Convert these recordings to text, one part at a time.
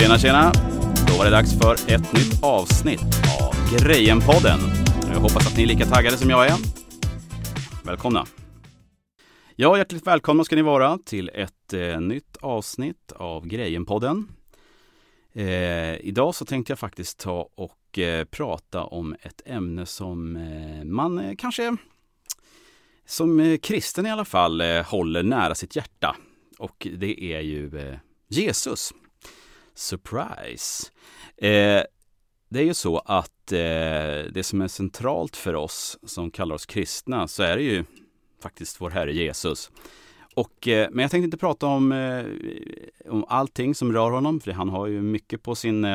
Tjena, tjena! Då var det dags för ett nytt avsnitt av Grejen-podden. Jag hoppas att ni är lika taggade som jag är. Välkomna! Ja, hjärtligt välkomna ska ni vara till ett eh, nytt avsnitt av Grejen-podden. Eh, idag så tänkte jag faktiskt ta och eh, prata om ett ämne som eh, man eh, kanske som eh, kristen i alla fall eh, håller nära sitt hjärta. Och det är ju eh, Jesus. Surprise! Eh, det är ju så att eh, det som är centralt för oss som kallar oss kristna så är det ju faktiskt vår Herre Jesus. Och, eh, men jag tänkte inte prata om, eh, om allting som rör honom, för han har ju mycket på sin, eh,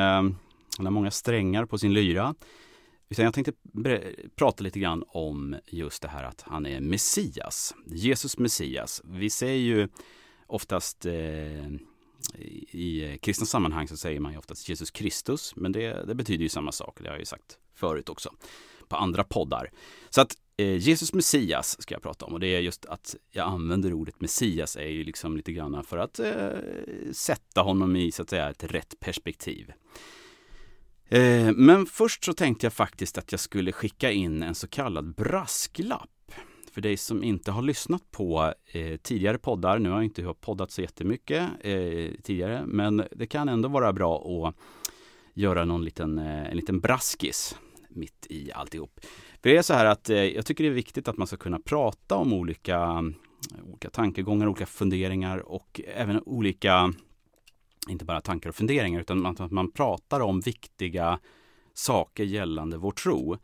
han har många strängar på sin lyra. Utan jag tänkte prata lite grann om just det här att han är Messias, Jesus Messias. Vi säger ju oftast eh, i eh, kristna sammanhang så säger man ju oftast Jesus Kristus, men det, det betyder ju samma sak. Det har jag ju sagt förut också på andra poddar. Så att eh, Jesus Messias ska jag prata om och det är just att jag använder ordet Messias är ju liksom lite grann för att eh, sätta honom i så att säga ett rätt perspektiv. Eh, men först så tänkte jag faktiskt att jag skulle skicka in en så kallad brasklapp för dig som inte har lyssnat på eh, tidigare poddar, nu har jag inte poddat så jättemycket eh, tidigare, men det kan ändå vara bra att göra någon liten, eh, en liten braskis mitt i alltihop. För det är så här att eh, jag tycker det är viktigt att man ska kunna prata om olika, olika tankegångar, olika funderingar och även olika, inte bara tankar och funderingar, utan att man pratar om viktiga saker gällande vår tro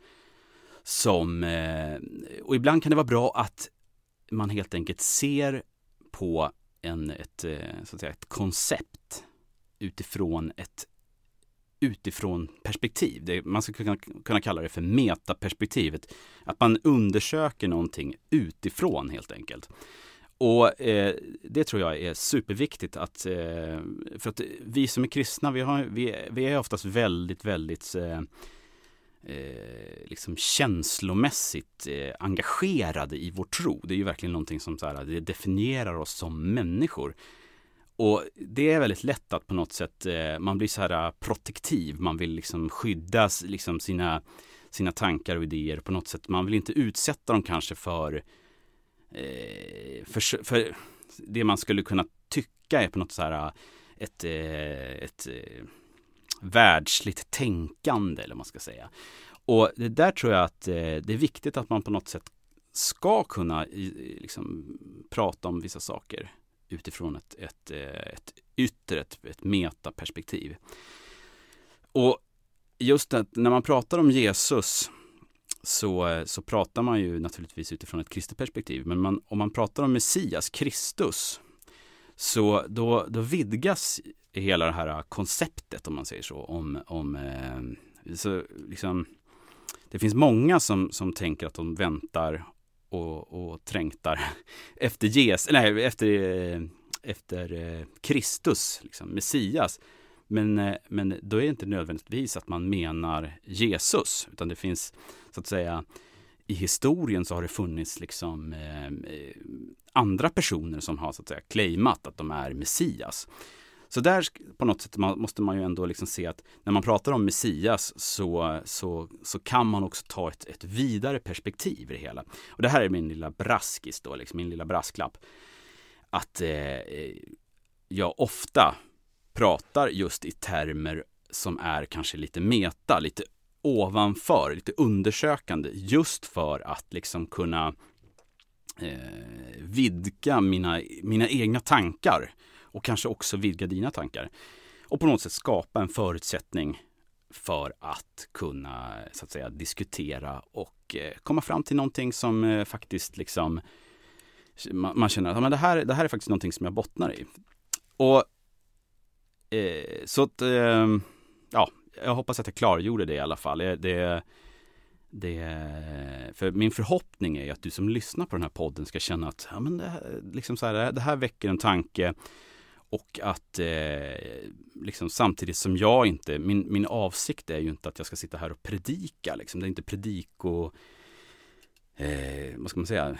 som, eh, och ibland kan det vara bra att man helt enkelt ser på en, ett, eh, så att säga, ett koncept utifrån ett utifrån perspektiv. Det, man skulle kunna, kunna kalla det för metaperspektivet. Att man undersöker någonting utifrån helt enkelt. Och eh, det tror jag är superviktigt att, eh, för att vi som är kristna, vi, har, vi, vi är oftast väldigt, väldigt eh, eh, liksom känslomässigt eh, engagerade i vår tro. Det är ju verkligen någonting som så här, det definierar oss som människor. Och det är väldigt lätt att på något sätt eh, man blir så här eh, protektiv. Man vill liksom skydda liksom sina, sina tankar och idéer på något sätt. Man vill inte utsätta dem kanske för, eh, för, för det man skulle kunna tycka är på något så här eh, ett, eh, ett, ett världsligt tänkande eller vad man ska säga. Och det där tror jag att eh, det är viktigt att man på något sätt ska kunna liksom, prata om vissa saker utifrån ett, ett, eh, ett yttre, ett, ett metaperspektiv. Och just att när man pratar om Jesus så, så pratar man ju naturligtvis utifrån ett kristet perspektiv. Men man, om man pratar om Messias, Kristus, så då, då vidgas hela det här äh, konceptet om man säger så. Om, om eh, så liksom, det finns många som, som tänker att de väntar och, och trängtar efter, Jesus, nej, efter, eh, efter eh, Kristus, liksom, Messias. Men, eh, men då är det inte nödvändigtvis att man menar Jesus, utan det finns så att säga i historien så har det funnits liksom eh, eh andra personer som har så att säga claimat att de är Messias. Så där på något sätt måste man ju ändå liksom se att när man pratar om Messias så, så, så kan man också ta ett, ett vidare perspektiv i det hela. Och det här är min lilla braskis då, liksom min lilla brasklapp. Att eh, eh jag ofta pratar just i termer som är kanske lite meta, lite ovanför, lite undersökande just för att liksom kunna eh, vidga mina, mina egna tankar och kanske också vidga dina tankar. Och på något sätt skapa en förutsättning för att kunna så att säga diskutera och eh, komma fram till någonting som eh, faktiskt liksom man, man känner att men det, här, det här är faktiskt någonting som jag bottnar i. Och eh, så att, eh, ja, jag hoppas att jag klargjorde det i alla fall. Det, det, för min förhoppning är att du som lyssnar på den här podden ska känna att ja, men det, liksom så här, det här väcker en tanke och att eh, liksom samtidigt som jag inte, min, min avsikt är ju inte att jag ska sitta här och predika. Liksom. Det är inte prediko, eh, vad ska man säga,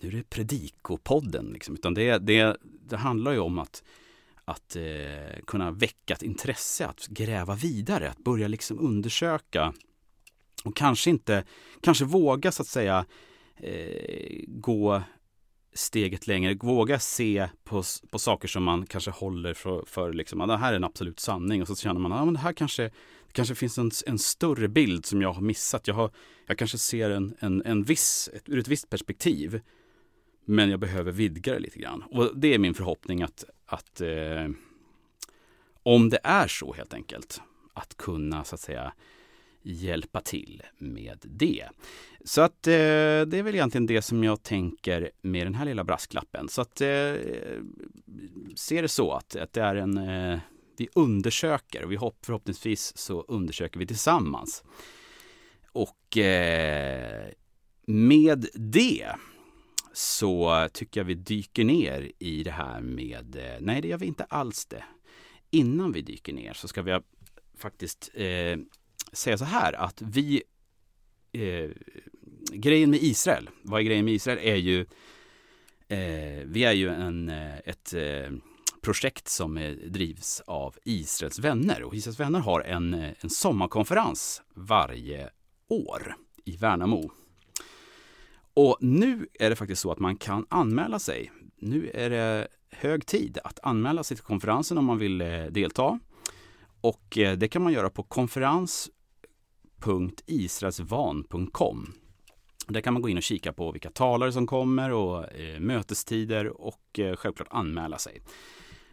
nu är det predikopodden. Liksom. Utan det, det, det handlar ju om att, att eh, kunna väcka ett intresse, att gräva vidare, att börja liksom undersöka och kanske inte, kanske våga så att säga eh, gå steget längre, våga se på, på saker som man kanske håller för, för liksom, att det här är en absolut sanning och så känner man att ah, det här kanske, det kanske finns en, en större bild som jag har missat. Jag, har, jag kanske ser en, en, en viss, ett, ur ett visst perspektiv. Men jag behöver vidga det lite grann. Och det är min förhoppning att, att eh, om det är så helt enkelt, att kunna så att säga hjälpa till med det. Så att eh, det är väl egentligen det som jag tänker med den här lilla brasklappen. Så att eh, se det så att, att det är en eh, vi undersöker och vi hopp, förhoppningsvis så undersöker vi tillsammans. Och eh, med det så tycker jag vi dyker ner i det här med, eh, nej det gör vi inte alls det. Innan vi dyker ner så ska vi faktiskt eh, säga så här att vi eh, grejen med Israel, vad är grejen med Israel är ju eh, vi är ju en, eh, ett eh, projekt som eh, drivs av Israels vänner och Israels vänner har en, eh, en sommarkonferens varje år i Värnamo. Och nu är det faktiskt så att man kan anmäla sig. Nu är det hög tid att anmäla sig till konferensen om man vill delta. Och det kan man göra på konferens www.israelsvan.com. Där kan man gå in och kika på vilka talare som kommer och eh, mötestider och eh, självklart anmäla sig.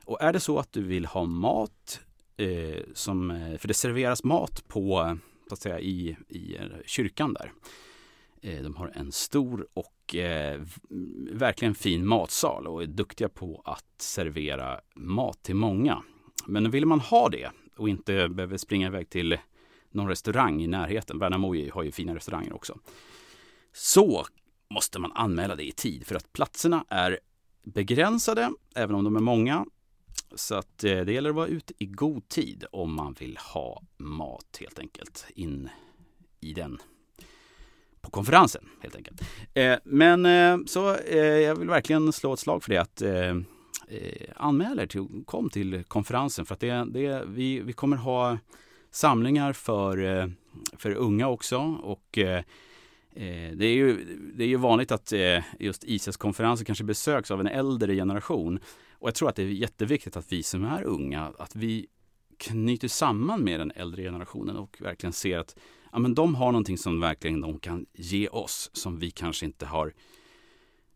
Och är det så att du vill ha mat, eh, som, eh, för det serveras mat på, så att säga, i, i eh, kyrkan där. Eh, de har en stor och eh, verkligen fin matsal och är duktiga på att servera mat till många. Men vill man ha det och inte behöver springa iväg till någon restaurang i närheten. Värnamo har ju fina restauranger också. Så måste man anmäla det i tid för att platserna är begränsade, även om de är många. Så att eh, det gäller att vara ute i god tid om man vill ha mat helt enkelt in i den på konferensen helt enkelt. Eh, men eh, så eh, jag vill verkligen slå ett slag för det att eh, anmäl er till, kom till konferensen för att det, det, vi, vi kommer ha samlingar för, eh, för unga också. Och eh, eh, det är, ju, det är ju vanligt att just ICES-konferenser kanske besöks av en äldre generation. Och jag tror att det är jätteviktigt att vi som är unga, att vi knyter samman med den äldre generationen och verkligen ser att ja, men de har någonting som verkligen de kan ge oss som vi kanske inte har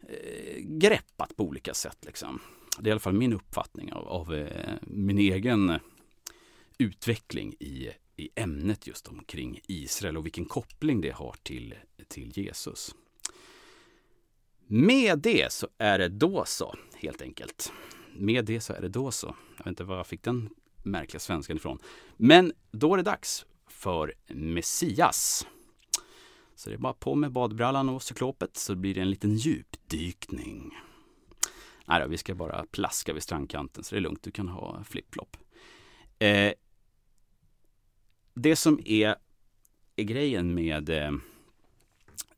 eh, greppat på olika sätt. Liksom. Det är i alla fall min uppfattning av, av eh, min egen utveckling i, i ämnet just omkring Israel och vilken koppling det har till, till Jesus. Med det så är det då så, helt enkelt. Med det så är det då så. Jag vet inte var jag fick den märkliga svenskan ifrån. Men då är det dags för Messias. Så det är bara på med badbrallan och cyklopet så blir det en liten djupdykning. Nej då, vi ska bara plaska vid strandkanten så det är lugnt, du kan ha flipflop. Eh, det som är, är grejen med eh,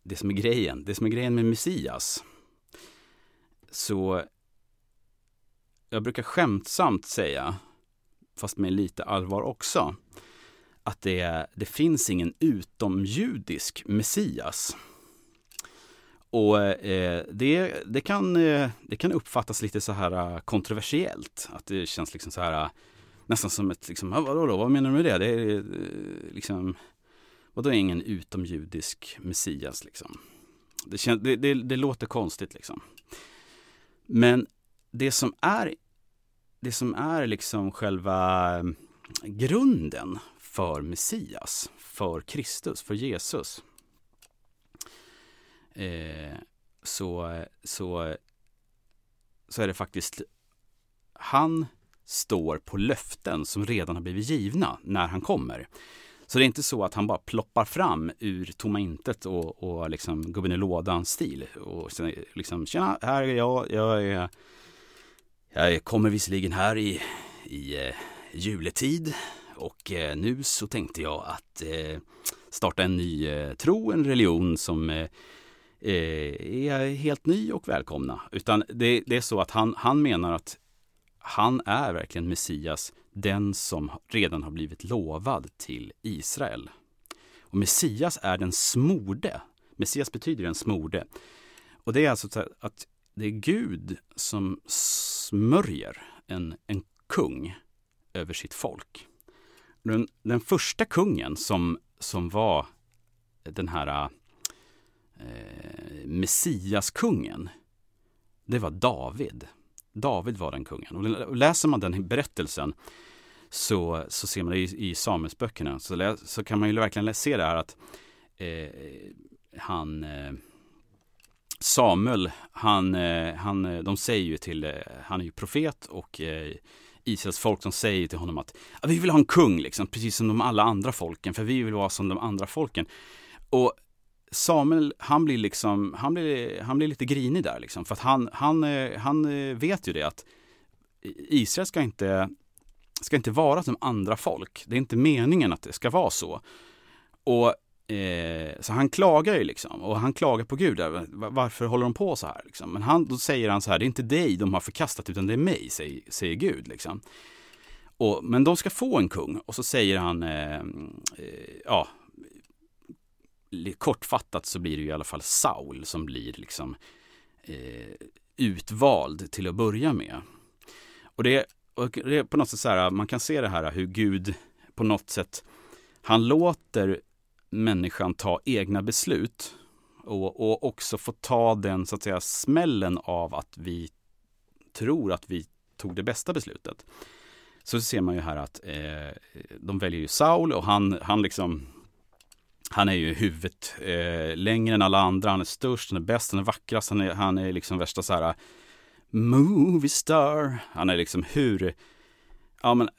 det som är grejen, det som är grejen med Messias. Så jag brukar skämtsamt säga, fast med lite allvar också, att det, det finns ingen utomjudisk Messias. Och eh, det, det, kan, eh, det kan uppfattas lite så här eh, kontroversiellt. Att det känns liksom så här nästan som ett, liksom, vadå då, vad menar du med det? Det är eh, liksom, vadå är ingen utomjudisk Messias liksom? Det, kän, det, det, det, låter konstigt liksom. Men det som är, det som är liksom själva eh, grunden för Messias, för Kristus, för Jesus. Eh, så, så, så är det faktiskt han står på löften som redan har blivit givna när han kommer. Så det är inte så att han bara ploppar fram ur tomma intet och, och liksom gubben i lådan-stil. Och sen liksom, tjena, här är jag, jag är jag kommer visserligen här i, i eh, juletid och eh, nu så tänkte jag att eh, starta en ny eh, tro, en religion som eh, eh är helt ny och välkomna. Utan det, det, är så att han, han menar att han är verkligen Messias, den som redan har blivit lovad till Israel. Och Messias är den smorde. Messias betyder den smorde. Och det är alltså att det är Gud som smörjer en, en kung över sitt folk. Den, den första kungen som, som var den här eh, Messiaskungen, det var David. David var den kungen. Och läser man den berättelsen så, så ser man det i, i Samuelsböckerna. Så, så kan man ju verkligen se det här att eh, han eh, Samuel, han, eh, han, eh, de säger ju till, eh, han är ju profet och eh, Israels folk som säger till honom att vi vill ha en kung, liksom, precis som de alla andra folken, för vi vill vara som de andra folken. Och Samuel, han blir liksom, han blir, han blir lite grinig där liksom, för att han, han, eh, han eh, vet ju det att Israel ska inte, ska inte vara som andra folk. Det är inte meningen att det ska vara så. Och Eh, så han klagar ju liksom och han klagar på Gud. Varför håller de på så här? Liksom? Men han, då säger han så här, det är inte dig de har förkastat utan det är mig, säger, säger Gud. Liksom. Och, men de ska få en kung och så säger han, eh, eh, ja, kortfattat så blir det ju i alla fall Saul som blir liksom eh, utvald till att börja med. Och det, och det är på något sätt så här, man kan se det här hur Gud på något sätt, han låter människan ta egna beslut och, och också få ta den så att säga smällen av att vi tror att vi tog det bästa beslutet. Så ser man ju här att eh, de väljer ju Saul och han, han liksom han är ju huvudet eh, längre än alla andra. Han är störst, han är bäst, han är vackrast. Han är, han är liksom värsta så här eh, movie star. Han är liksom hur, ja men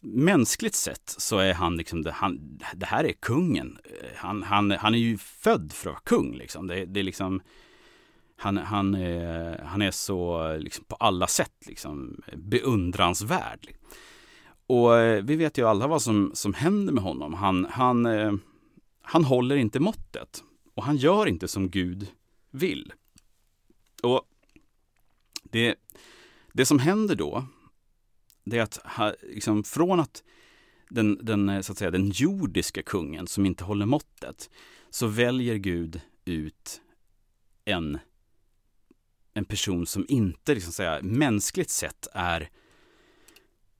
mänskligt sett så är han liksom, det, han, det här är kungen. Eh, han, han, han är ju född för att vara kung liksom. Det, det är liksom, han, han, är, han är så liksom, på alla sätt liksom, beundransvärd. Och eh, vi vet ju alla vad som, som händer med honom. Han, han, eh, han håller inte måttet och han gör inte som Gud vill. Och det, det som händer då det är att liksom, från att den, den, så att säga, den jordiska kungen som inte håller måttet så väljer Gud ut en, en person som inte liksom säga, mänskligt sett är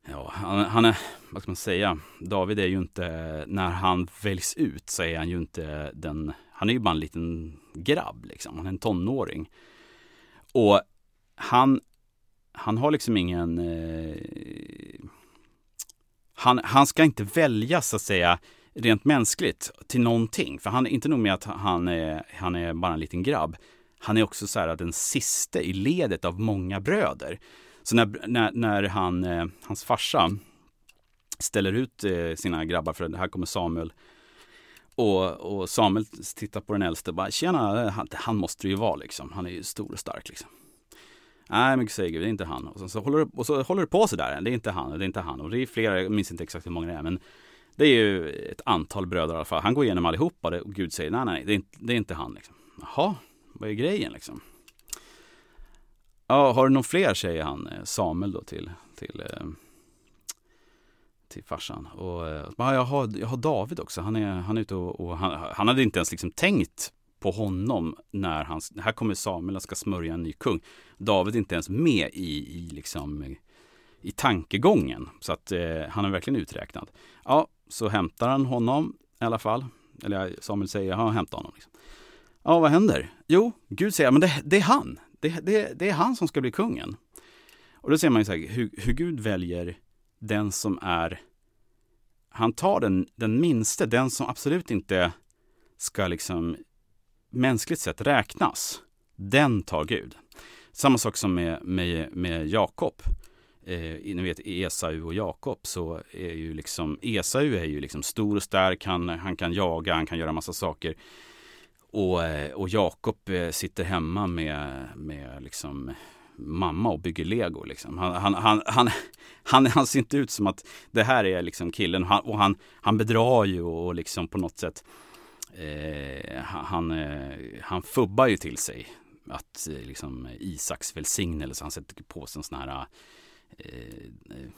Ja, han, han, är, vad ska man säga, David är ju inte, när han väljs ut så är han ju inte den, han är ju bara en liten grabb liksom, han är en tonåring. Och han han har liksom ingen... Eh, han, han ska inte välja så att säga rent mänskligt till någonting. För han är inte nog med att han är, han är bara en liten grabb. Han är också så här den siste i ledet av många bröder. Så när, när, när han, eh, hans farsa ställer ut eh, sina grabbar, för här kommer Samuel. Och, och Samuel tittar på den äldste och bara, tjena, han, han måste det ju vara liksom. Han är ju stor och stark liksom. Nej, men säger Gud, det är inte han. Och så, så, håller, det, och så håller det på sådär. Det är inte han, det är inte han. Och det är flera, jag minns inte exakt hur många det är, men det är ju ett antal bröder i alla fall. Han går igenom allihopa och Gud säger nej, nej, det är inte, det är inte han. Liksom. Jaha, vad är grejen liksom? Ja, har du någon fler, säger han, eh, Samuel då till, till, eh, till farsan. Och eh, ja, jag, har, jag har David också, han är, han är ute och, och han, han hade inte ens liksom tänkt på honom när han, här kommer Samuel och ska smörja en ny kung. David är inte ens med i, i, liksom, i tankegången. Så att eh, han är verkligen uträknad. Ja, så hämtar han honom i alla fall. Eller Samuel säger, ja, hämta honom. Liksom. Ja, vad händer? Jo, Gud säger, men det, det är han. Det, det, det, är han som ska bli kungen. Och då ser man ju så här, hur, hur Gud väljer den som är han tar den, den minste, den som absolut inte ska liksom mänskligt sett räknas, den tar Gud. Samma sak som med, med, med Jakob. Eh, ni vet Esau och Jakob så är ju liksom Esau är ju liksom stor och stark, han, han kan jaga, han kan göra massa saker. Och, eh, och Jakob eh, sitter hemma med, med liksom mamma och bygger lego. Liksom. Han, han, han, han, han, han ser inte ut som att det här är liksom killen och han, han bedrar ju och liksom på något sätt eh, han, eh, han fubbar ju till sig att eh, liksom Isaks välsignelse, han sätter på sig en sån här eh, eh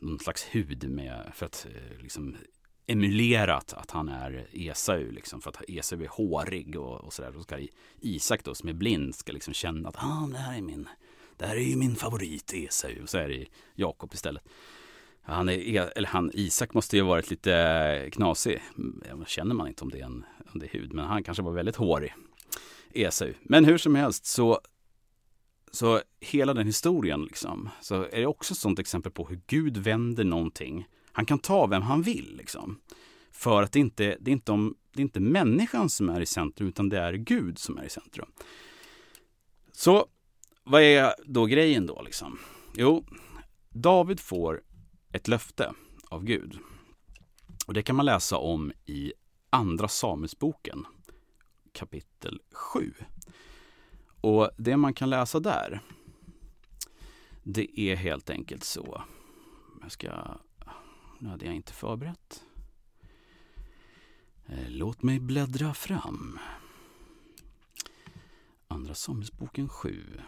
någon slags hud med, för att eh, liksom emulerat att, att han är Esau, liksom, för att Esau är hårig och, och sådär. Då ska Isak då, som är blind, ska liksom känna att ah, det här är min, det här är ju min favorit Esau. Och så är det Jakob istället. Han är, e, eller han, Isak måste ju ha varit lite knasig. Mm, känner man inte om det är, en, om det är hud, men han kanske var väldigt hårig. Esau. Men hur som helst så, så hela den historien liksom, så är det också ett sånt exempel på hur Gud vänder någonting. Han kan ta vem han vill liksom. För att det inte, det är inte, om, det är inte människan som är i centrum, utan det är Gud som är i centrum. Så vad är då grejen då liksom? Jo, David får ett löfte av Gud. Och det kan man läsa om i Andra Samuelsboken kapitel 7. Och det man kan läsa där, det är helt enkelt så. Jag ska, nu hade jag inte förberett. Eh, låt mig bläddra fram. Andra Samuelsboken 7.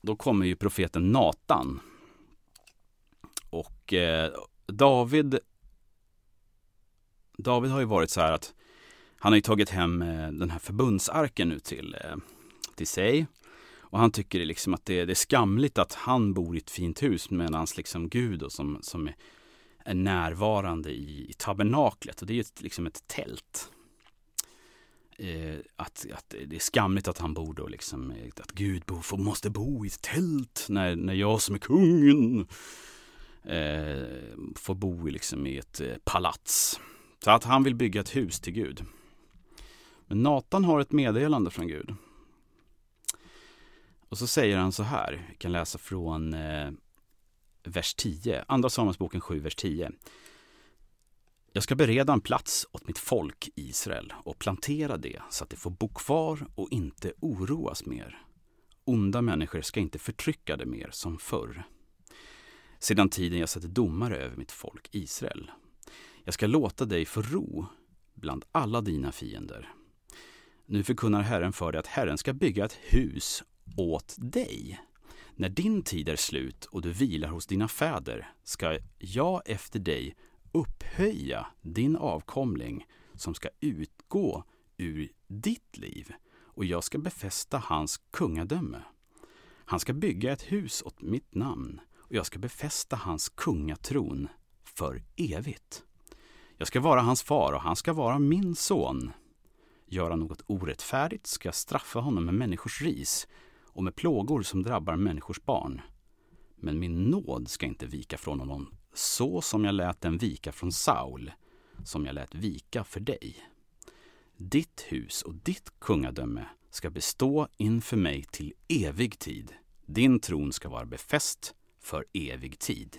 Då kommer ju profeten Natan. Och eh, David David har ju varit så här att han har ju tagit hem eh, den här förbundsarken nu till, eh, till sig. Och han tycker liksom att det, det är skamligt att han bor i ett fint hus medan liksom Gud och som, som är närvarande i, i tabernaklet. Och det är ju ett, liksom ett tält. Eh, att, att det är skamligt att han bor då liksom, eh, att Gud bo, får, måste bo i ett tält när, när jag som är kungen eh, får bo i, liksom, i ett eh, palats. Så att han vill bygga ett hus till Gud. Men Natan har ett meddelande från Gud. Och så säger han så här, vi kan läsa från eh, vers 10, Andra Samuelsboken 7, vers 10. Jag ska bereda en plats åt mitt folk Israel och plantera det så att det får bo kvar och inte oroas mer. Onda människor ska inte förtrycka det mer som förr. Sedan tiden jag satte domare över mitt folk Israel jag ska låta dig få ro bland alla dina fiender. Nu förkunnar Herren för dig att Herren ska bygga ett hus åt dig. När din tid är slut och du vilar hos dina fäder ska jag efter dig upphöja din avkomling som ska utgå ur ditt liv och jag ska befästa hans kungadöme. Han ska bygga ett hus åt mitt namn och jag ska befästa hans kungatron för evigt. Jag ska vara hans far och han ska vara min son. Göra något orättfärdigt ska jag straffa honom med människors ris och med plågor som drabbar människors barn. Men min nåd ska inte vika från honom så som jag lät den vika från Saul, som jag lät vika för dig. Ditt hus och ditt kungadöme ska bestå inför mig till evig tid. Din tron ska vara befäst för evig tid.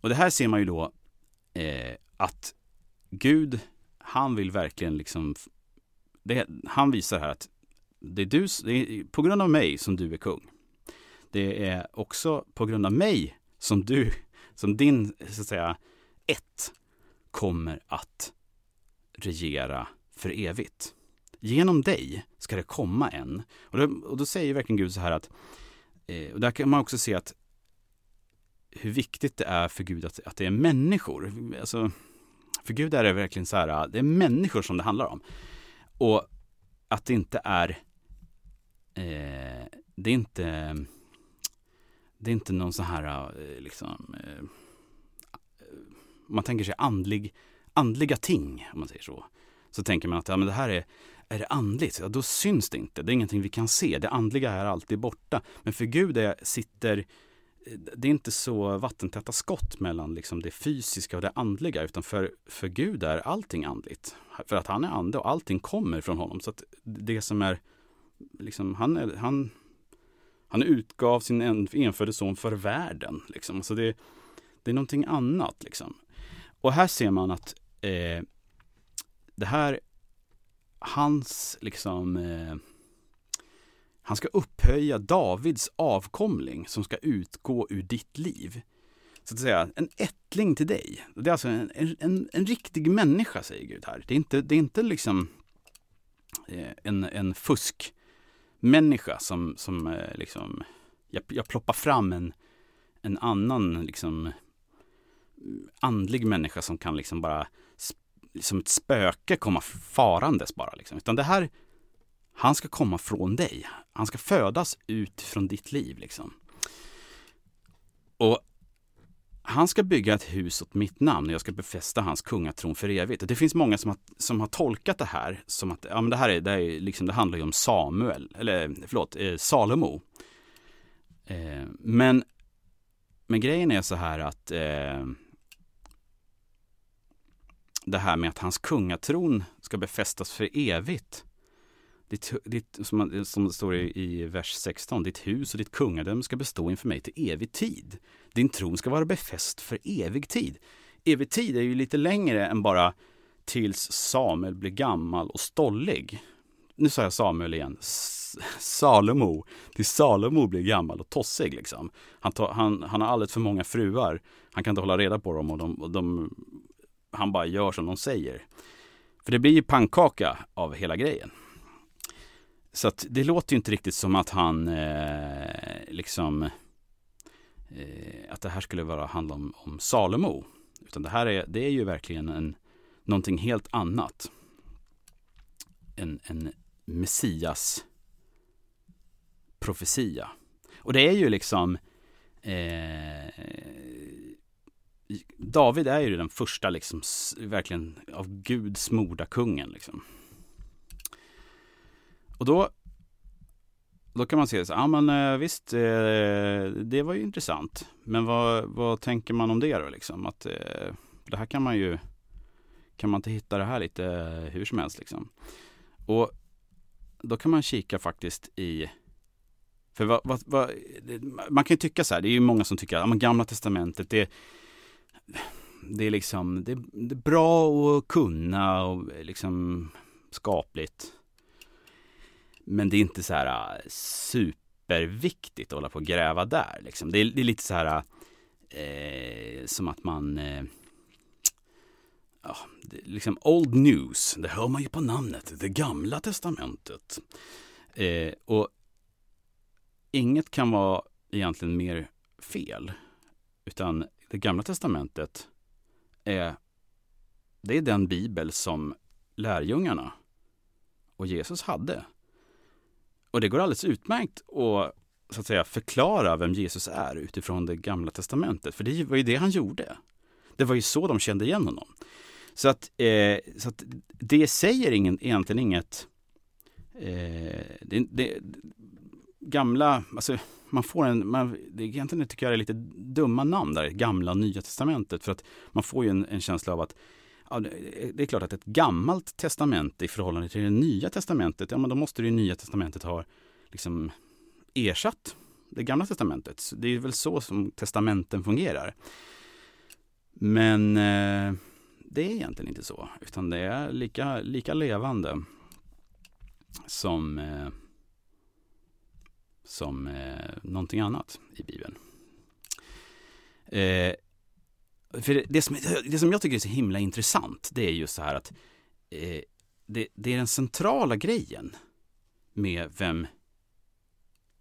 Och det här ser man ju då eh, att Gud, han vill verkligen liksom, det, han visar här att det är, du, det är på grund av mig som du är kung. Det är också på grund av mig som du, som din, så att säga, ett, kommer att regera för evigt. Genom dig ska det komma en. Och då, och då säger verkligen Gud så här att, eh, och där kan man också se att hur viktigt det är för Gud att, att det är människor. Alltså, för Gud är det verkligen så här, det är människor som det handlar om. Och att det inte är, eh, det är inte, det är inte någon så här, eh, liksom, eh, man tänker sig andlig, andliga ting, om man säger så. Så tänker man att ja, men det här är, är det andligt? Ja, då syns det inte. Det är ingenting vi kan se. Det andliga är alltid borta. Men för Gud är, sitter det är inte så vattentäta skott mellan liksom det fysiska och det andliga utan för, för Gud är allting andligt. För att han är ande och allting kommer från honom. Så att det som är, liksom, han, är, han, han utgav sin enfödde son för världen. Liksom. Så det, det är någonting annat. Liksom. Och här ser man att eh, det här, hans liksom eh, han ska upphöja Davids avkomling som ska utgå ur ditt liv. Så att säga, en ättling till dig. Det är alltså en, en, en riktig människa, säger Gud här. Det är inte, det är inte liksom eh, en, en fusk människa som, som eh, liksom, jag, jag ploppar fram en, en annan liksom andlig människa som kan liksom bara som ett spöke komma farandes bara liksom. Utan det här, han ska komma från dig. Han ska födas ut från ditt liv liksom. Och han ska bygga ett hus åt mitt namn och jag ska befästa hans kungatron för evigt. Och det finns många som har, som har tolkat det här som att ja, men det här är, det, är liksom, det handlar ju om Samuel, eller förlåt, eh, Salomo. Eh, men, men grejen är så här att eh, det här med att hans kungatron ska befästas för evigt. Ditt, ditt, som, som det står i, i vers 16, ditt hus och ditt kungadöme ska bestå inför mig till evig tid. Din tron ska vara befäst för evig tid. Evig tid är ju lite längre än bara tills Samuel blir gammal och stollig. Nu sa jag Samuel igen. Salomo. Tills Salomo blir gammal och tossig liksom. Han, tar, han, han har alldeles för många fruar. Han kan inte hålla reda på dem och de, och de han bara gör som de säger. För det blir ju pannkaka av hela grejen. Så att det låter ju inte riktigt som att han eh, liksom eh, att det här skulle vara handla om, om Salomo. Utan det här är, det är ju verkligen en, någonting helt annat. En, en Messias profetia. Och det är ju liksom eh, David är ju den första liksom verkligen av Gud smorda kungen liksom. Och då då kan man se så, ja men eh, visst, eh, det var ju intressant. Men vad, vad tänker man om det då liksom? Att eh, det här kan man ju, kan man inte hitta det här lite hur som helst liksom? Och då kan man kika faktiskt i för vad, vad, vad, man kan ju tycka så här, det är ju många som tycker att ja, gamla testamentet, det, det är liksom, det, det, är bra att kunna och liksom skapligt. Men det är inte så här äh, superviktigt att hålla på och gräva där. Liksom. Det, är, det är lite så här eh, som att man eh, ja, liksom old news, det hör man ju på namnet, det gamla testamentet. Eh, och inget kan vara egentligen mer fel. Utan det gamla testamentet är, det är den bibel som lärjungarna och Jesus hade. Och det går alldeles utmärkt att, så att säga, förklara vem Jesus är utifrån det gamla testamentet. För det var ju det han gjorde. Det var ju så de kände igen honom. Så att, eh, så att det säger ingen, egentligen inget... Eh, det, det, gamla, alltså man får en, man, det egentligen tycker jag är lite dumma namn där, gamla och nya testamentet. För att man får ju en, en känsla av att ja, det är klart att ett gammalt testamente i förhållande till det nya testamentet, ja men då måste det nya testamentet ha liksom ersatt det gamla testamentet. Det är väl så som testamenten fungerar. Men eh, det är egentligen inte så, utan det är lika, lika levande som eh, som eh, någonting annat i Bibeln. Eh, för det, som, det som jag tycker är så himla intressant, det är just så här att eh, det, det, är den centrala grejen med vem,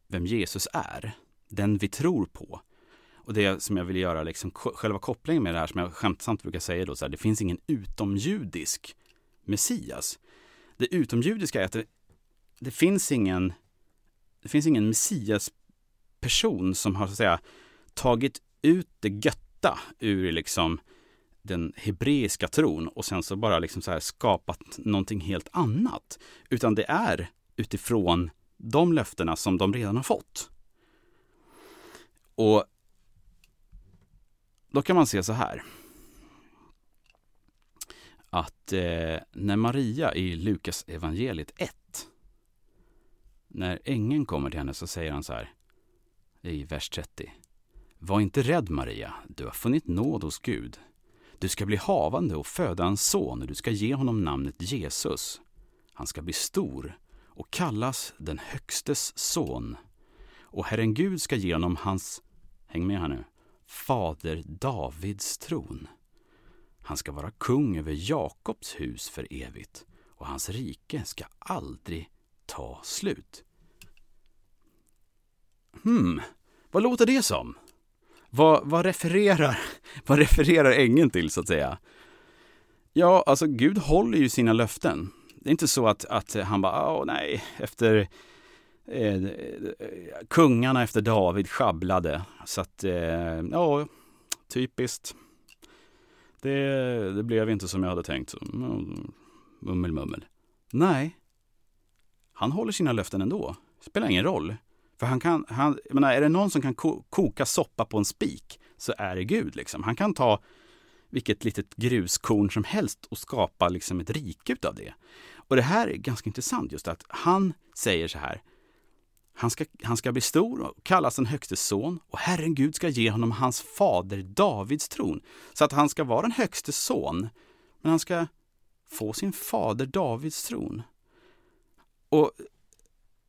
vem Jesus är. Den vi tror på. Och det som jag vill göra, liksom, själva kopplingen med det här som jag skämtsamt brukar säga då, så här, det finns ingen utomjudisk Messias. Det utomjudiska är att det, det finns ingen det finns ingen Messias person som har så att säga tagit ut det götta ur liksom den hebreiska tron och sen så bara liksom så här skapat någonting helt annat. Utan det är utifrån de löftena som de redan har fått. Och då kan man se så här. Att eh, när Maria i Lukas evangeliet 1 när ängeln kommer till henne så säger han så här i vers 30. Var inte rädd Maria, du har funnit nåd hos Gud. Du ska bli havande och föda en son och du ska ge honom namnet Jesus. Han ska bli stor och kallas den högstes son. Och Herren Gud ska ge honom hans, häng med här nu, fader Davids tron. Han ska vara kung över Jakobs hus för evigt och hans rike ska aldrig ta slut. hmm, vad låter det som? Vad, vad, refererar, vad refererar ängeln till så att säga? Ja, alltså Gud håller ju sina löften. Det är inte så att, att han bara, åh nej, efter eh, kungarna efter David sjabblade. Så att, eh, ja, typiskt. Det, det blev inte som jag hade tänkt. Mm, mummel, mummel. Nej, han håller sina löften ändå. Spelar ingen roll. För han kan, han, jag menar, är det någon som kan koka soppa på en spik så är det Gud. Liksom. Han kan ta vilket litet gruskorn som helst och skapa liksom ett rike utav det. Och det här är ganska intressant just att han säger så här. Han ska, han ska bli stor och kallas den högste son och Herren Gud ska ge honom hans fader Davids tron. Så att han ska vara den högste son, men han ska få sin fader Davids tron. Och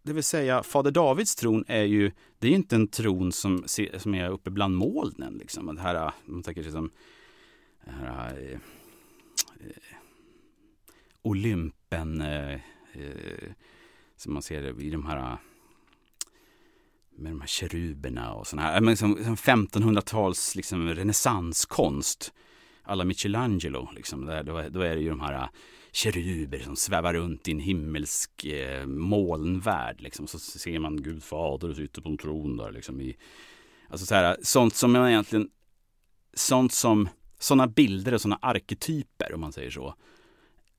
det vill säga, fader Davids tron är ju, det är inte en tron som, som är uppe bland molnen. Liksom. Det här, man tänker sig som det här, eh, eh Olympen, eh, eh, som man ser i de här med de här keruberna och sådana här, men som, som 1500-tals liksom, renässanskonst. Alla Michelangelo, liksom, där, då, då är det ju de här keruber som svävar runt i en himmelsk eh, molnvärld. Liksom. Så ser man Gud fader sitter på en tron där. Liksom, i, alltså så här, sånt som man egentligen, sånt som, sådana bilder och sådana arketyper om man säger så.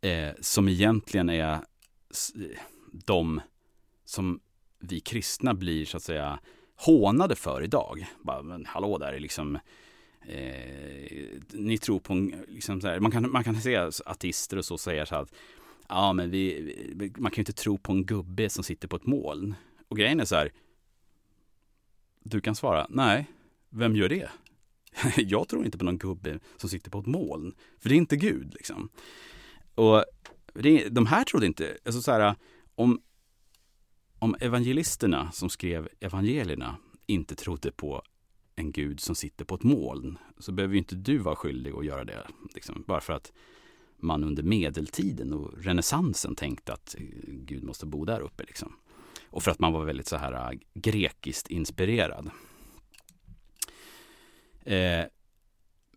Eh, som egentligen är de som vi kristna blir så att säga hånade för idag. Bara, men hallå där liksom eh, ni tror på en, liksom så här, man, kan, man kan se artister och så säga så att ja men vi, man kan ju inte tro på en gubbe som sitter på ett moln. Och grejen är så här, du kan svara, nej, vem gör det? jag tror inte på någon gubbe som sitter på ett moln, för det är inte Gud liksom. Och det, de här trodde inte, alltså så här, om, om evangelisterna som skrev evangelierna inte trodde på en gud som sitter på ett moln så behöver ju inte du vara skyldig att göra det. Liksom, bara för att man under medeltiden och renässansen tänkte att eh, Gud måste bo där uppe. Liksom. Och för att man var väldigt så här eh, grekiskt inspirerad. Eh,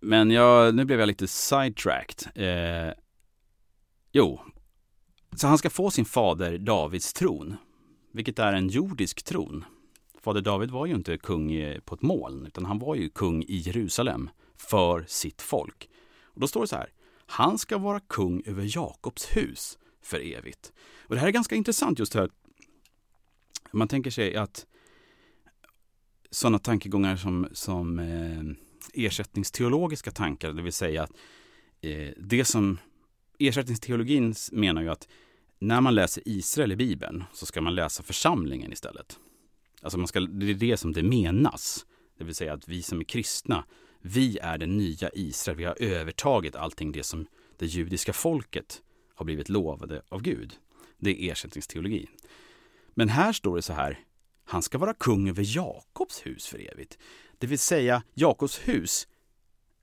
men jag, nu blev jag lite sidetracked. Eh, jo, så han ska få sin fader Davids tron, vilket är en jordisk tron. Fader David var ju inte kung på ett moln, utan han var ju kung i Jerusalem för sitt folk. Och då står det så här, han ska vara kung över Jakobs hus för evigt. Och det här är ganska intressant just här. Man tänker sig att sådana tankegångar som, som eh, ersättningsteologiska tankar, det vill säga att eh, det som ersättningsteologin menar ju att när man läser Israel i Bibeln så ska man läsa församlingen istället. Alltså man ska, det är det som det menas. Det vill säga att vi som är kristna, vi är det nya Israel. Vi har övertagit allting det som det judiska folket har blivit lovade av Gud. Det är ersättningsteologi. Men här står det så här, han ska vara kung över Jakobs hus för evigt. Det vill säga, Jakobs hus,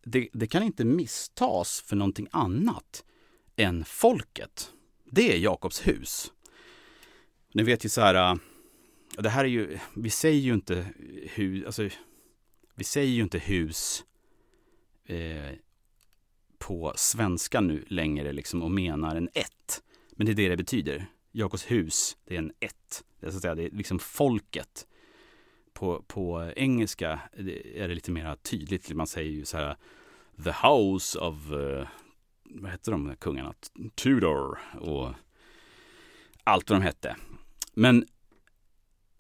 det, det kan inte misstas för någonting annat än folket. Det är Jakobs hus. Ni vet ju så här, äh, det här är ju, vi säger ju inte hus, alltså, vi säger ju inte hus eh, på svenska nu längre liksom och menar en ett. Men det är det det betyder. Jakobs hus, det är en ett. Det är, så att säga, det är liksom folket. På, på engelska är det lite mer tydligt. Man säger ju så här The House of, uh, vad hette de kungarna? Tudor och allt vad de hette. Men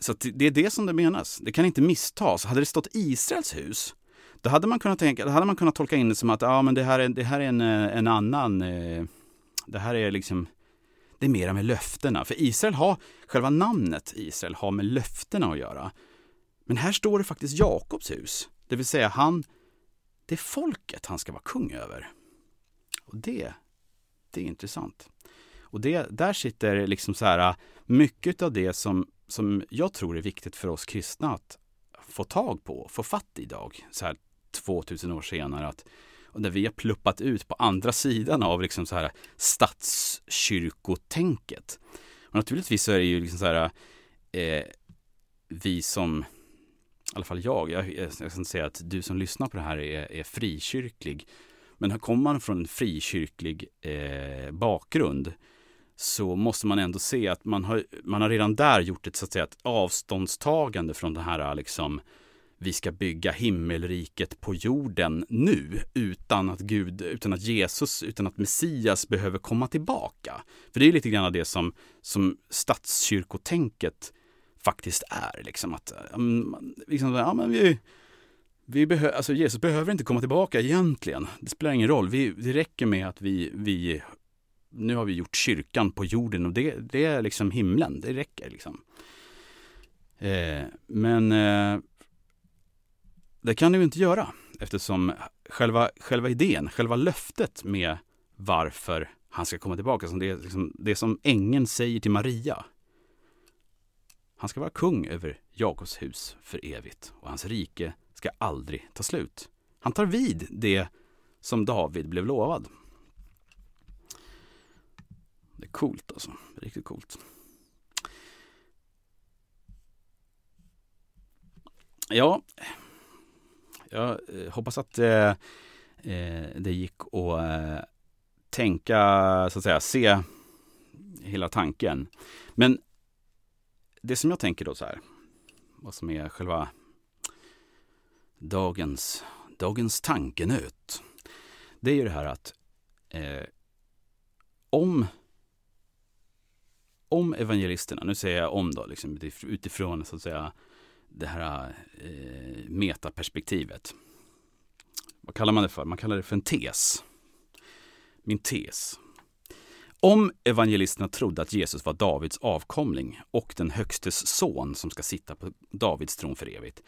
så det är det som det menas. Det kan inte misstas. Hade det stått Israels hus, då hade man kunnat, tänka, hade man kunnat tolka in det som att ja, men det här är, det här är en, eh, en annan... Eh, det här är liksom... Det är mera med löftena. För Israel har, själva namnet Israel har med löftena att göra. Men här står det faktiskt Jakobs hus. Det vill säga han, det är folket han ska vara kung över. Och det, det är intressant. Och det, där sitter liksom så här, eh, mycket av det som som jag tror är viktigt för oss kristna att få tag på, få fatt i idag, så här 2000 år senare. Att, och där vi har pluppat ut på andra sidan av liksom så här statskyrkotänket. Och naturligtvis så är det ju liksom så här, eh, vi som i alla fall jag, jag, jag ska inte säga att du som lyssnar på det här är, är frikyrklig. Men kommer man från en frikyrklig eh, bakgrund så måste man ändå se att man har, man har redan där gjort ett, så att säga, ett avståndstagande från det här liksom vi ska bygga himmelriket på jorden nu utan att Gud, utan att Jesus, utan att Messias behöver komma tillbaka. För det är lite grann det som, som statskyrkotänket faktiskt är. Liksom att, liksom, ja, men vi, vi behö, alltså Jesus behöver inte komma tillbaka egentligen. Det spelar ingen roll. Vi, det räcker med att vi, vi nu har vi gjort kyrkan på jorden och det, det är liksom himlen. Det räcker liksom. Eh, men eh, det kan du inte göra eftersom själva, själva idén, själva löftet med varför han ska komma tillbaka, som det, är liksom, det som ängeln säger till Maria. Han ska vara kung över Jakobs hus för evigt och hans rike ska aldrig ta slut. Han tar vid det som David blev lovad. Coolt alltså, riktigt coolt. Ja, jag eh, hoppas att eh, eh, det gick att eh, tänka, så att säga, se hela tanken. Men det som jag tänker då så här, vad som är själva dagens, dagens tankenöt. Det är ju det här att eh, om om evangelisterna, nu säger jag om då, liksom, utifrån så att säga det här eh, metaperspektivet. Vad kallar man det för? Man kallar det för en tes. Min tes. Om evangelisterna trodde att Jesus var Davids avkomling och den högstes son som ska sitta på Davids tron för evigt,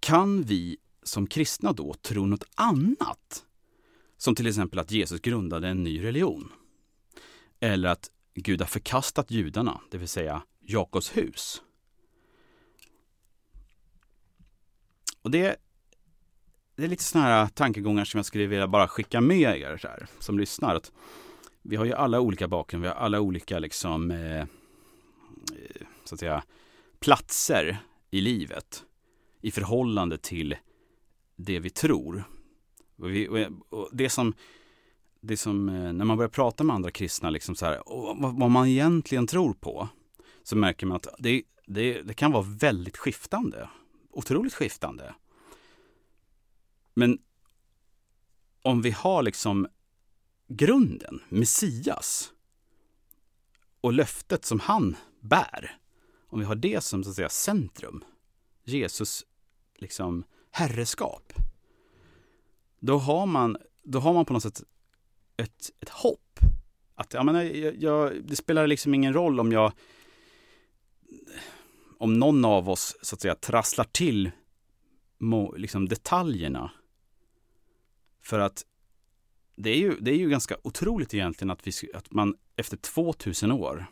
kan vi som kristna då tro något annat? Som till exempel att Jesus grundade en ny religion. Eller att Gud har förkastat judarna, det vill säga Jakobs hus. Och det, det är lite sådana här tankegångar som jag skulle vilja bara skicka med er så här, som lyssnar. Att vi har ju alla olika bakgrund, vi har alla olika liksom, eh, eh så att säga, platser i livet i förhållande till det vi tror. Och vi, och det som, det som, eh, när man börjar prata med andra kristna, liksom så här, vad, vad, man egentligen tror på, så märker man att det, det, det kan vara väldigt skiftande otroligt skiftande. Men om vi har liksom grunden, Messias och löftet som han bär, om vi har det som så att säga centrum, Jesus liksom herreskap, då har man, då har man på något sätt ett, ett hopp. Att jag menar, eh, jag, jag, det spelar liksom ingen roll om jag om någon av oss så att säga trasslar till liksom detaljerna. För att det är ju, det är ju ganska otroligt egentligen att, vi, att man efter 2000 år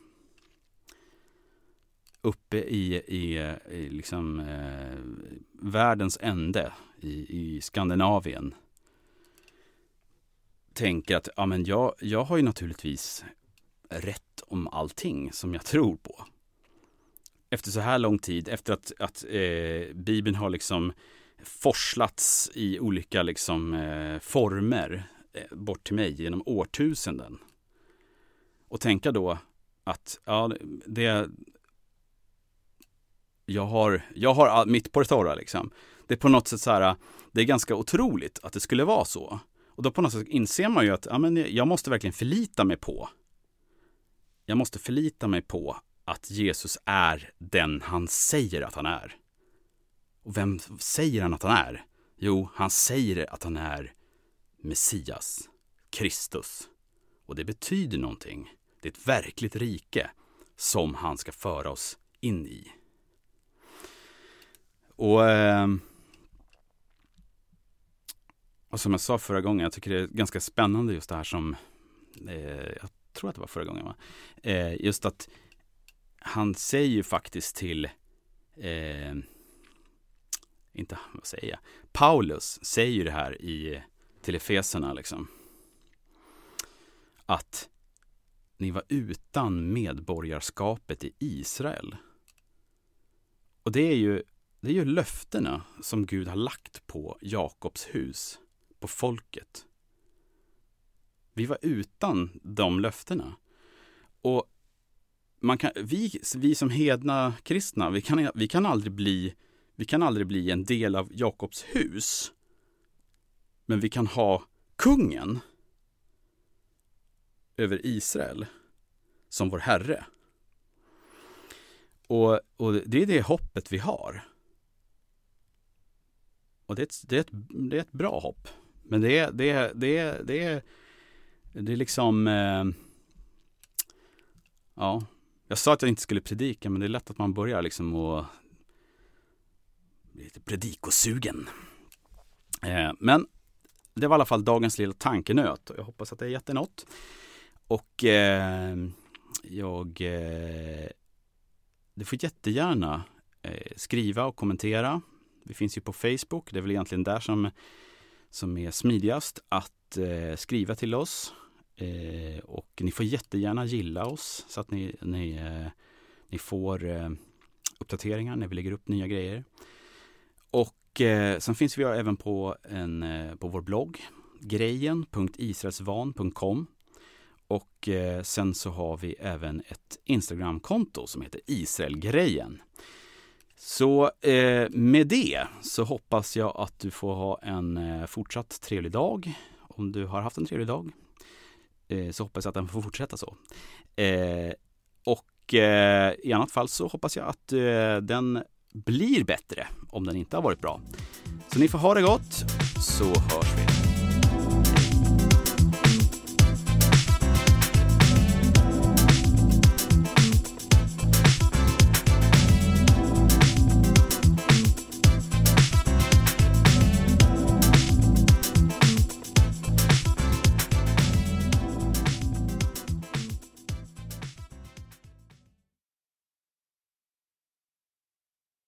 uppe i, i, i liksom, eh, världens ände i, i Skandinavien tänker att ja, men jag, jag har ju naturligtvis rätt om allting som jag tror på efter så här lång tid, efter att, att eh, Bibeln har liksom forslats i olika liksom, eh, former eh, bort till mig genom årtusenden. Och tänka då att ja, det, jag har, jag har mitt på det torra liksom. Det är på något sätt så här, det är ganska otroligt att det skulle vara så. Och då på något sätt inser man ju att ja, men jag måste verkligen förlita mig på. Jag måste förlita mig på att Jesus är den han säger att han är. Och vem säger han att han är? Jo, han säger att han är Messias, Kristus. Och det betyder någonting. Det är ett verkligt rike som han ska föra oss in i. Och, eh, och som jag sa förra gången, jag tycker det är ganska spännande just det här som, eh, jag tror att det var förra gången va? Eh, just att han säger ju faktiskt till, eh, inte, vad säger jag, Paulus säger ju det här i, till Efeserna liksom. Att ni var utan medborgarskapet i Israel. Och det är ju, det är ju löftena som Gud har lagt på Jakobs hus, på folket. Vi var utan de löftena. Och man kan, vi, vi som hedna kristna, vi kan, vi, kan aldrig bli, vi kan aldrig bli en del av Jakobs hus. Men vi kan ha kungen över Israel som vår Herre. Och, och det är det hoppet vi har. Och det är ett, det är ett, det är ett bra hopp. Men det är, det är, det är, det är, det är liksom... Eh, ja, jag sa att jag inte skulle predika, men det är lätt att man börjar liksom och bli lite predikosugen. Eh, men det var i alla fall dagens lilla tankenöt och jag hoppas att det är gett något. Och eh, jag... Eh, du får jättegärna eh, skriva och kommentera. Vi finns ju på Facebook. Det är väl egentligen där som, som är smidigast att eh, skriva till oss. Eh, och ni får jättegärna gilla oss så att ni, ni, eh, ni får eh, uppdateringar när vi lägger upp nya grejer. Och eh, sen finns vi även på, en, eh, på vår blogg grejen.israelsvan.com och eh, sen så har vi även ett Instagramkonto som heter Israelgrejen. Så eh, med det så hoppas jag att du får ha en eh, fortsatt trevlig dag. Om du har haft en trevlig dag eh, så hoppas jag att den får fortsätta så. Eh, och eh, i annat fall så hoppas jag att eh, den blir bättre om den inte har varit bra. Så ni får ha det gott så hörs vi.